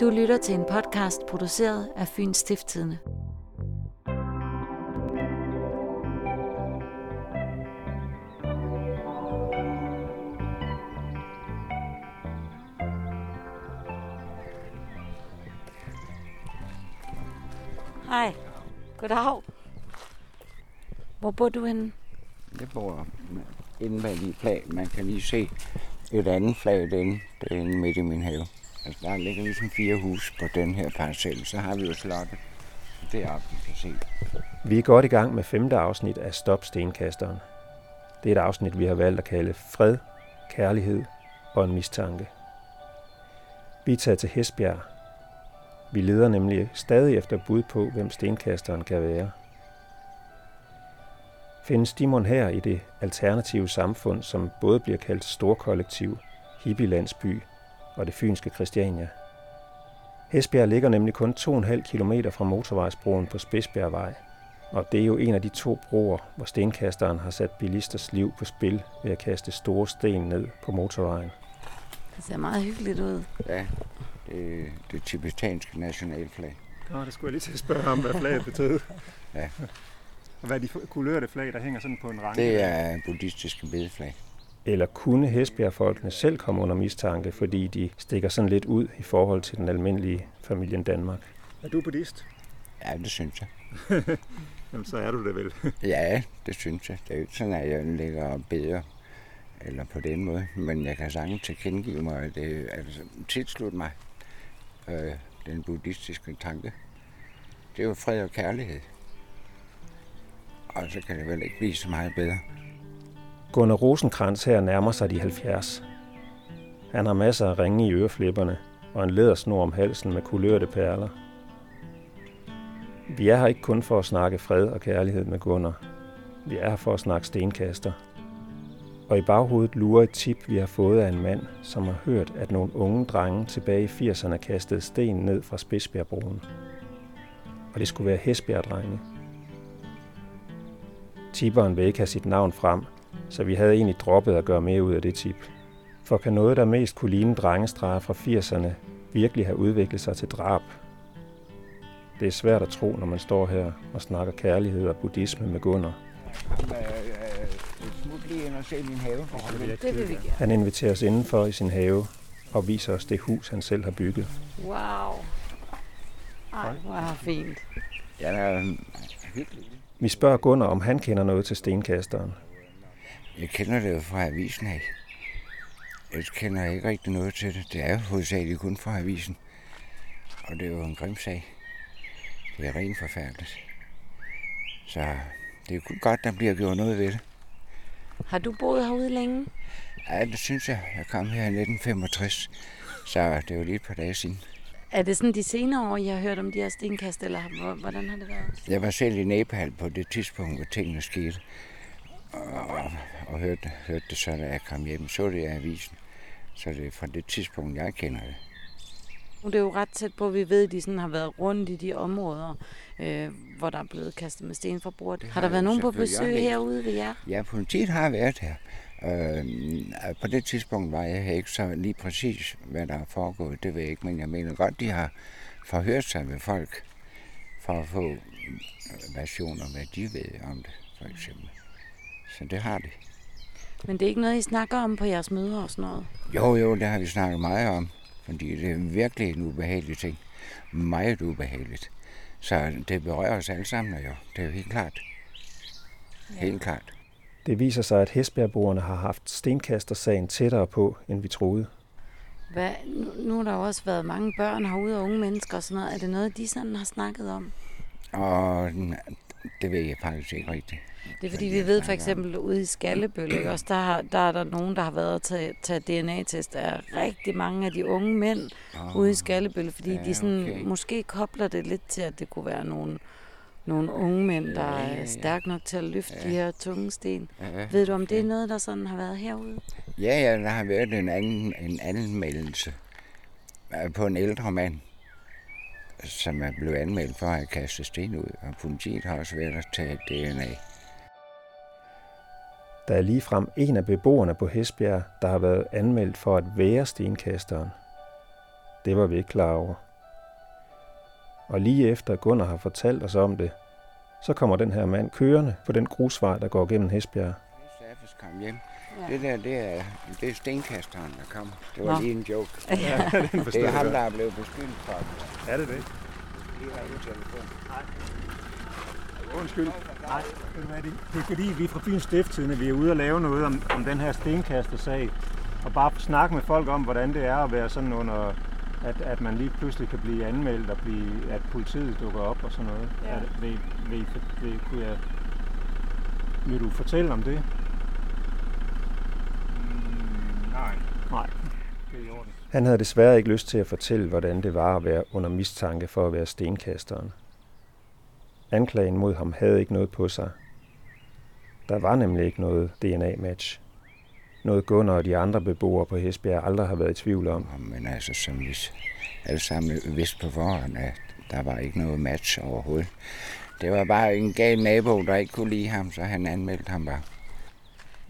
Du lytter til en podcast produceret af Fyns Stiftstidende. Hej. Goddag. Hvor bor du henne? Jeg bor inde bag lige flag. Man kan lige se et andet flag derinde. Det er inde midt i min have. Altså, der ligger ligesom fire hus på den her parcel. Så har vi jo slottet deroppe, vi kan se. Vi er godt i gang med femte afsnit af Stop Stenkasteren. Det er et afsnit, vi har valgt at kalde Fred, Kærlighed og en mistanke. Vi er taget til Hesbjerg. Vi leder nemlig stadig efter bud på, hvem stenkasteren kan være. Findes Dimon her i det alternative samfund, som både bliver kaldt storkollektiv, hippielandsby og det fynske Christiania. Hesbjerg ligger nemlig kun 2,5 km fra motorvejsbroen på Spidsbjergvej, og det er jo en af de to broer, hvor stenkasteren har sat bilisters liv på spil ved at kaste store sten ned på motorvejen. Det ser meget hyggeligt ud. Ja, det er det tibetanske nationalflag. Nå, det skulle jeg lige til at spørge om, hvad flaget betød. Ja. Og hvad er de kulørte flag, der hænger sådan på en ranke? Det er buddhistiske bedeflag. Eller kunne Hesbjerg-folkene selv komme under mistanke, fordi de stikker sådan lidt ud i forhold til den almindelige familien Danmark? Er du buddhist? Ja, det synes jeg. Jamen, så er du det vel. Ja, det synes jeg. Det er jo ikke sådan, at jeg ligger og beder eller på den måde. Men jeg kan sagtens tilkendegive mig, at det altså, tilslutte mig øh, den buddhistiske tanke. Det er jo fred og kærlighed. Og så kan det vel ikke blive så meget bedre. Gunnar Rosenkrantz her nærmer sig de 70. Han har masser af ringe i øreflipperne og en lædersnor om halsen med kulørte perler. Vi er her ikke kun for at snakke fred og kærlighed med Gunnar. Vi er her for at snakke stenkaster. Og i baghovedet lurer et tip, vi har fået af en mand, som har hørt, at nogle unge drenge tilbage i 80'erne kastede sten ned fra Spidsbjergbroen. Og det skulle være Hesbjerg-drenge. Tipperen vil ikke have sit navn frem, så vi havde egentlig droppet at gøre mere ud af det tip. For kan noget, der mest kunne ligne drengestreger fra 80'erne, virkelig have udviklet sig til drab? Det er svært at tro, når man står her og snakker kærlighed og buddhisme med Gunnar. Han inviterer os indenfor i sin have og viser os det hus, han selv har bygget. Wow. Ej, hvor er fint. Ja, det er hyggeligt. Vi spørger Gunnar, om han kender noget til stenkasteren. Jeg kender det jo fra avisen af. Jeg kender ikke rigtig noget til det. Det er jo hovedsageligt kun fra avisen. Og det er jo en grim sag. Det er rent forfærdeligt. Så det er kun godt, der bliver gjort noget ved det. Har du boet herude længe? Ja, det synes jeg. Jeg kom her i 1965, så det er jo lige et par dage siden. Er det sådan de senere år, jeg har hørt om de her stenkast, eller hvor- hvordan har det været? Jeg var selv i Nepal på det tidspunkt, hvor tingene skete. Og, og hørte, hørte det så, da jeg kom hjem. Så det i avisen. Så det er fra det tidspunkt, jeg kender det. Nu er det jo ret tæt på, at vi ved, at de sådan har været rundt i de områder, øh, hvor der er blevet kastet med sten fra bordet. Har, har der været nogen på besøg herude ved jer? Ja, politiet har været her. Øh, på det tidspunkt var jeg her ikke så lige præcis, hvad der er foregået, det ved jeg ikke, men jeg mener godt, de har forhørt sig med folk, for at få versioner, hvad de ved om det, for eksempel. Så det har de. Men det er ikke noget, I snakker om på jeres møder og sådan noget? Jo, jo, det har vi snakket meget om, fordi det er virkelig en ubehagelig ting. Meget ubehageligt. Så det berører os alle sammen jo. Det er jo helt klart. Helt klart. Det viser sig, at Hesbjergboerne har haft stenkastersagen tættere på, end vi troede. Hvad, nu, nu har der jo også været mange børn herude og unge mennesker og sådan noget. Er det noget, de sådan har snakket om? Og det ved jeg faktisk ikke rigtigt. Det er fordi, vi ved for eksempel ude i Skallebøl, ikke? Også der, har, der er der nogen, der har været at tage, tage DNA-test af rigtig mange af de unge mænd Oh, ude i Skallebøl, fordi ja, de sådan okay. måske kobler det lidt til, at det kunne være nogle, nogle unge mænd, der Ja, ja, er ja. stærke nok til at løfte de her tunge sten. Ja, Ved du, om det er noget, der sådan har været herude? Ja, ja, der har været en anden en anmeldelse øh, på en ældre mand, som er blevet anmeldt for at have kastet sten ud, og politiet har også været at tage DNA. Der er ligefrem en af beboerne på Hesbjerg, der har været anmeldt for at være stenkasteren. Det var vi ikke klar over. Og lige efter Gunnar har fortalt os om det, så kommer den her mand kørende på den grusvej, der går gennem Hesbjerg. Safes kom hjem. Ja. Det der, det er, det er stenkasteren, der kommer. Det var Nå. lige en joke. Ja, Det er ham, jeg. der er blevet beskyldt for det. Er det det? Lige ringe i telefon. Undskyld. Nej, det, det er fordi, vi er fra Fyns Stifttidende, vi er ude og lave noget om, om den her stenkastersag. Og bare snakke med folk om, hvordan det er at være sådan under, at, at man lige pludselig kan blive anmeldt og blive, at politiet dukker op og sådan noget. Ja. Er det, vil, vil, vil, kunne jeg, vil du fortælle om det? nej. Nej. Det er i orden. Han havde desværre ikke lyst til at fortælle, hvordan det var at være under mistanke for at være stenkasteren. Anklagen mod ham havde ikke noget på sig. Der var nemlig ikke noget DNA-match. Noget Gunnar og de andre beboere på Hesbjerg aldrig har været i tvivl om. Men altså, som vi alle sammen vidste på forhånd, at der var ikke noget match overhovedet. Det var bare en gal nabo, der ikke kunne lide ham, så han anmeldte ham bare.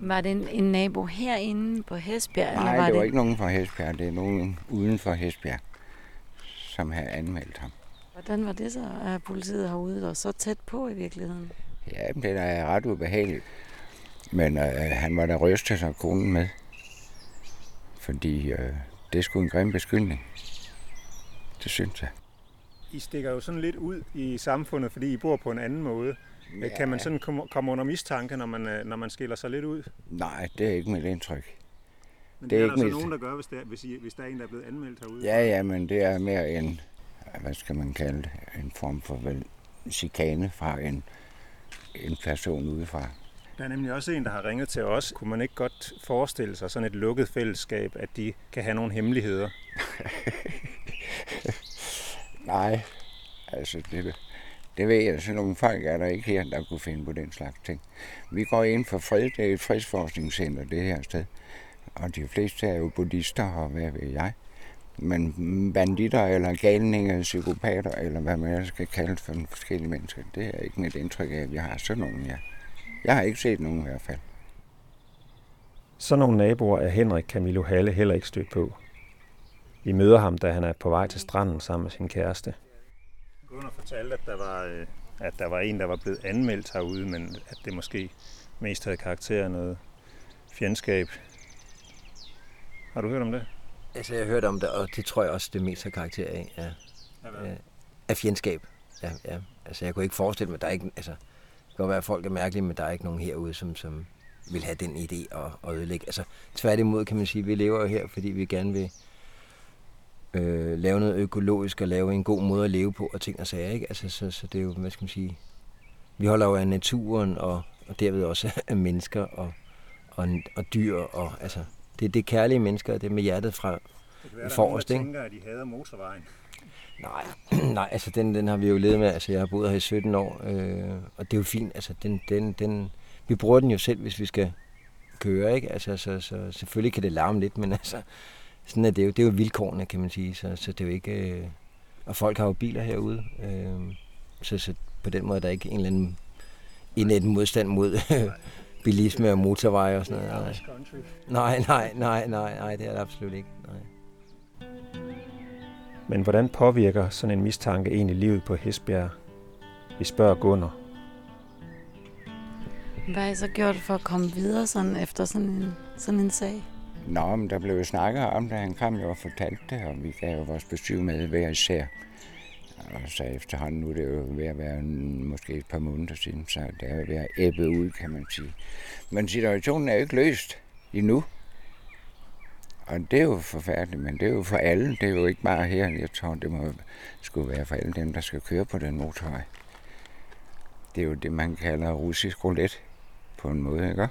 Var det en, en nabo herinde på Hesbjerg? Nej, eller var det var ikke nogen fra Hesbjerg, det er nogen uden for Hesbjerg, som havde anmeldt ham. Hvordan var det så, at politiet herude og så tæt på i virkeligheden? Ja, men det er ret ubehageligt. Men øh, han var da rystet sig konen med. Fordi øh, det sgu en grim beskyldning. Det synes jeg. I stikker jo sådan lidt ud i samfundet, fordi I bor på en anden måde. Ja. Kan man sådan komme, komme under mistanke, når man, øh, når man skiller sig lidt ud? Nej, det er ikke mit indtryk. Men Det er det er, ikke der så mit- nogen, der gør, hvis der, hvis, I, hvis der er en, der er blevet anmeldt herude. Ja, ja, men det er mere en, hvad skal man kalde det, en form for vel, chikane fra en, en person udefra. Der er nemlig også en, der har ringet til os. Kunne man ikke godt forestille sig sådan et lukket fællesskab, at de kan have nogle hemmeligheder? Nej, altså det, det ved jeg, så nogle folk er der ikke her, der kunne finde på den slags ting. Vi går ind for fred, det er et fredsforskningscenter, det her sted. Og de fleste er jo buddhister, og hvad ved jeg. Men banditter eller galninger, psykopater, eller hvad man ellers skal kalde for forskellige mennesker, det er ikke mit indtryk af, at vi har sådan nogen, ja. Jeg har ikke set nogen i hvert fald. Så nogle naboer er Henrik Camilo Halle heller ikke stødt på. Vi møder ham, da han er på vej til stranden sammen med sin kæreste. Gunnar fortalte, at der var, øh, at der var en, der var blevet anmeldt herude, men at det måske mest havde karakter af noget fjendskab. Har du hørt om det? Altså, jeg har hørt om det, og det tror jeg også, det mest har karakter af. Ja. Ja. Af fjendskab. Ja, ja. Altså, jeg kunne ikke forestille mig, at der er ikke... Altså, det kan godt være, at folk er mærkelige, men der er ikke nogen herude, som, som vil have den idé at, at ødelægge. Altså, tværtimod kan man sige, vi lever jo her, fordi vi gerne vil øh, lave noget økologisk og lave en god måde at leve på og ting og sager, ikke? Altså, så, så det er jo, hvad skal man sige... Vi holder jo af naturen og, og derved også af mennesker og, og, og dyr og altså... Det, det er kærlige mennesker, det er med hjertet fra, Det er nogen, der Forrest, ikke? tænker, at de hader motorvejen. Nej, nej, altså den, den har vi jo levet med. Altså jeg har boet her i 17 år, øh, og det er jo fint. Altså den, den, den, vi bruger den jo selv, hvis vi skal køre, ikke? Altså så, så selvfølgelig kan det larme lidt, men altså sådan er det jo. Det er jo vilkårene, kan man sige. Så, så det er jo ikke... Øh, og folk har jo biler herude, øh, så, så på den måde er der ikke en eller anden indæt modstand mod bilisme og motorveje og sådan noget. Nej, nej, nej, nej, nej, det er det absolut ikke. Nej. Men hvordan påvirker sådan en mistanke egentlig livet på Hesbjerg? Vi spørger Gunnar. Hvad har I så gjort for at komme videre sådan efter sådan en, sådan en sag? Nå, men der blev jo snakket om det. Han kom jo og fortalte det, og vi gav jo vores besøg med hver især. Og så efterhånden, nu er det jo ved at være måske et par måneder siden, så det er jo ved at æbbe ud, kan man sige. Men situationen er jo ikke løst endnu. Og det er jo forfærdeligt, men det er jo for alle. Det er jo ikke bare her. Jeg tror, det må skulle være for alle dem, der skal køre på den motorvej. Det er jo det, man kalder russisk roulette på en måde, ikke?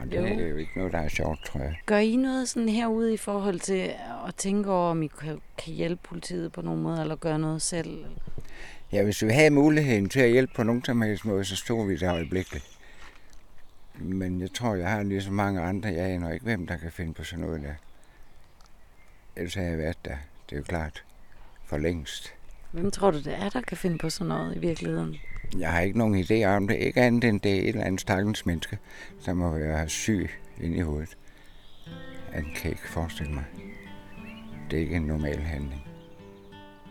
Og det Jo. er jo ikke noget, der er sjovt, tror jeg. Gør I noget sådan herude i forhold til at tænke over, om I kan, kan hjælpe politiet på nogen måde, eller gøre noget selv? Ja, hvis vi havde muligheden til at hjælpe på nogen som helst måde, så stod vi der øjeblikkeligt. Men jeg tror, jeg har lige så mange andre. Jeg aner ikke, hvem der kan finde på sådan noget der. Ellers har jeg været der. Det er jo klart. For længst. Hvem tror du, det er, der kan finde på sådan noget i virkeligheden? Jeg har ikke nogen idé om det. Ikke andet end det er et eller andet stakkels menneske, der må være syg inde i hovedet. Han kan ikke forestille mig. Det er ikke en normal handling.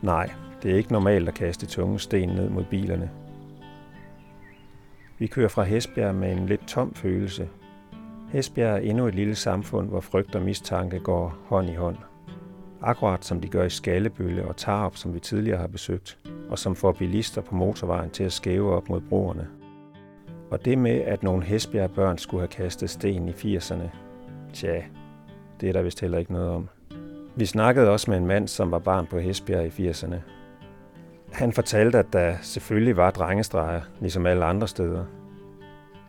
Nej, Det er ikke normalt at kaste tunge sten ned mod bilerne. Vi kører fra Hesbjerg med en lidt tom følelse. Hesbjerg er endnu et lille samfund, hvor frygt og mistanke går hånd i hånd. Akkurat som de gør i Skallebølle og Tarup, som vi tidligere har besøgt, og som får bilister på motorvejen til at skæve op mod broerne. Og det med, at nogle Hesbjerg børn skulle have kastet sten i 80'erne, tja, det er der vist heller ikke noget om. Vi snakkede også med en mand, som var barn på Hesbjerg i 80'erne. Han fortalte, at der selvfølgelig var drengestreger, ligesom alle andre steder,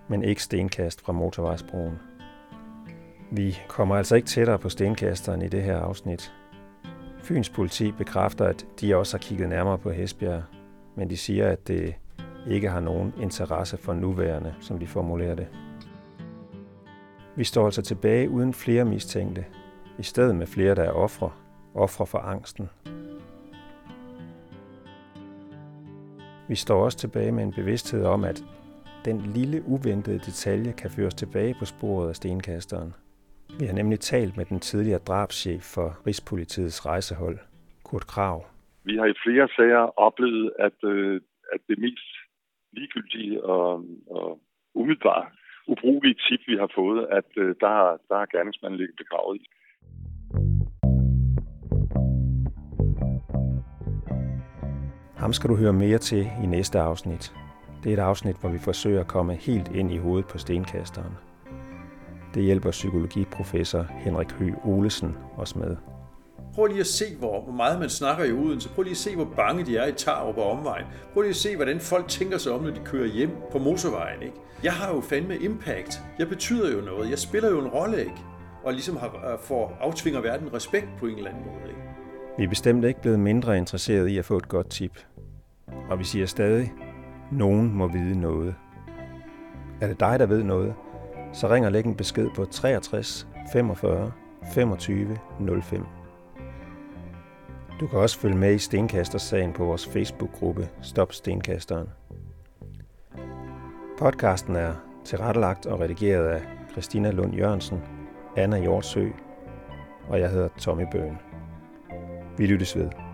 men ikke stenkast fra motorvejsbroen. Vi kommer altså ikke tættere på stenkasteren i det her afsnit. Fyns politi bekræfter, at de også har kigget nærmere på Hesbjerg, men de siger, at det ikke har nogen interesse for nuværende, som de formulerer det. Vi står altså tilbage uden flere mistænkte, i stedet med flere, der er ofre, ofre for angsten. Vi står også tilbage med en bevidsthed om, at den lille uventede detalje kan føres tilbage på sporet af stenkasteren. Vi har nemlig talt med den tidligere drabschef for Rigspolitiets rejsehold, Kurt Krav. Vi har i flere sager oplevet, at, øh, at det mest ligegyldige og, og umiddelbart ubrugelige tip, vi har fået, at øh, der, der har gerningsmanden ligget begravet i. Ham skal du høre mere til i næste afsnit. Det er et afsnit, hvor vi forsøger at komme helt ind i hovedet på stenkasteren. Det hjælper psykologiprofessor Henrik Høgh Olesen os med. Prøv lige at se, hvor meget man snakker i Odense. Prøv lige at se, hvor bange de er i Tarup og omvejen. Prøv lige at se, hvordan folk tænker sig om, når de kører hjem på motorvejen. Ikke? Jeg har jo fandme impact. Jeg betyder jo noget. Jeg spiller jo en rolle, ikke? Og ligesom har, får aftvinger verden respekt på en eller anden måde. Ikke? Vi er bestemt ikke blevet mindre interesseret i at få et godt tip. Og vi siger stadig, nogen må vide noget. Er det dig, der ved noget, så ring og læg en besked på 63 45 25 05. Du kan også følge med i Stenkastersagen på vores Facebook-gruppe Stop Stenkasteren. Podcasten er tilrettelagt og redigeret af Christina Lund Jørgensen, Anna Hjortsø og jeg hedder Tommy Bøen. Vi lyttes ved.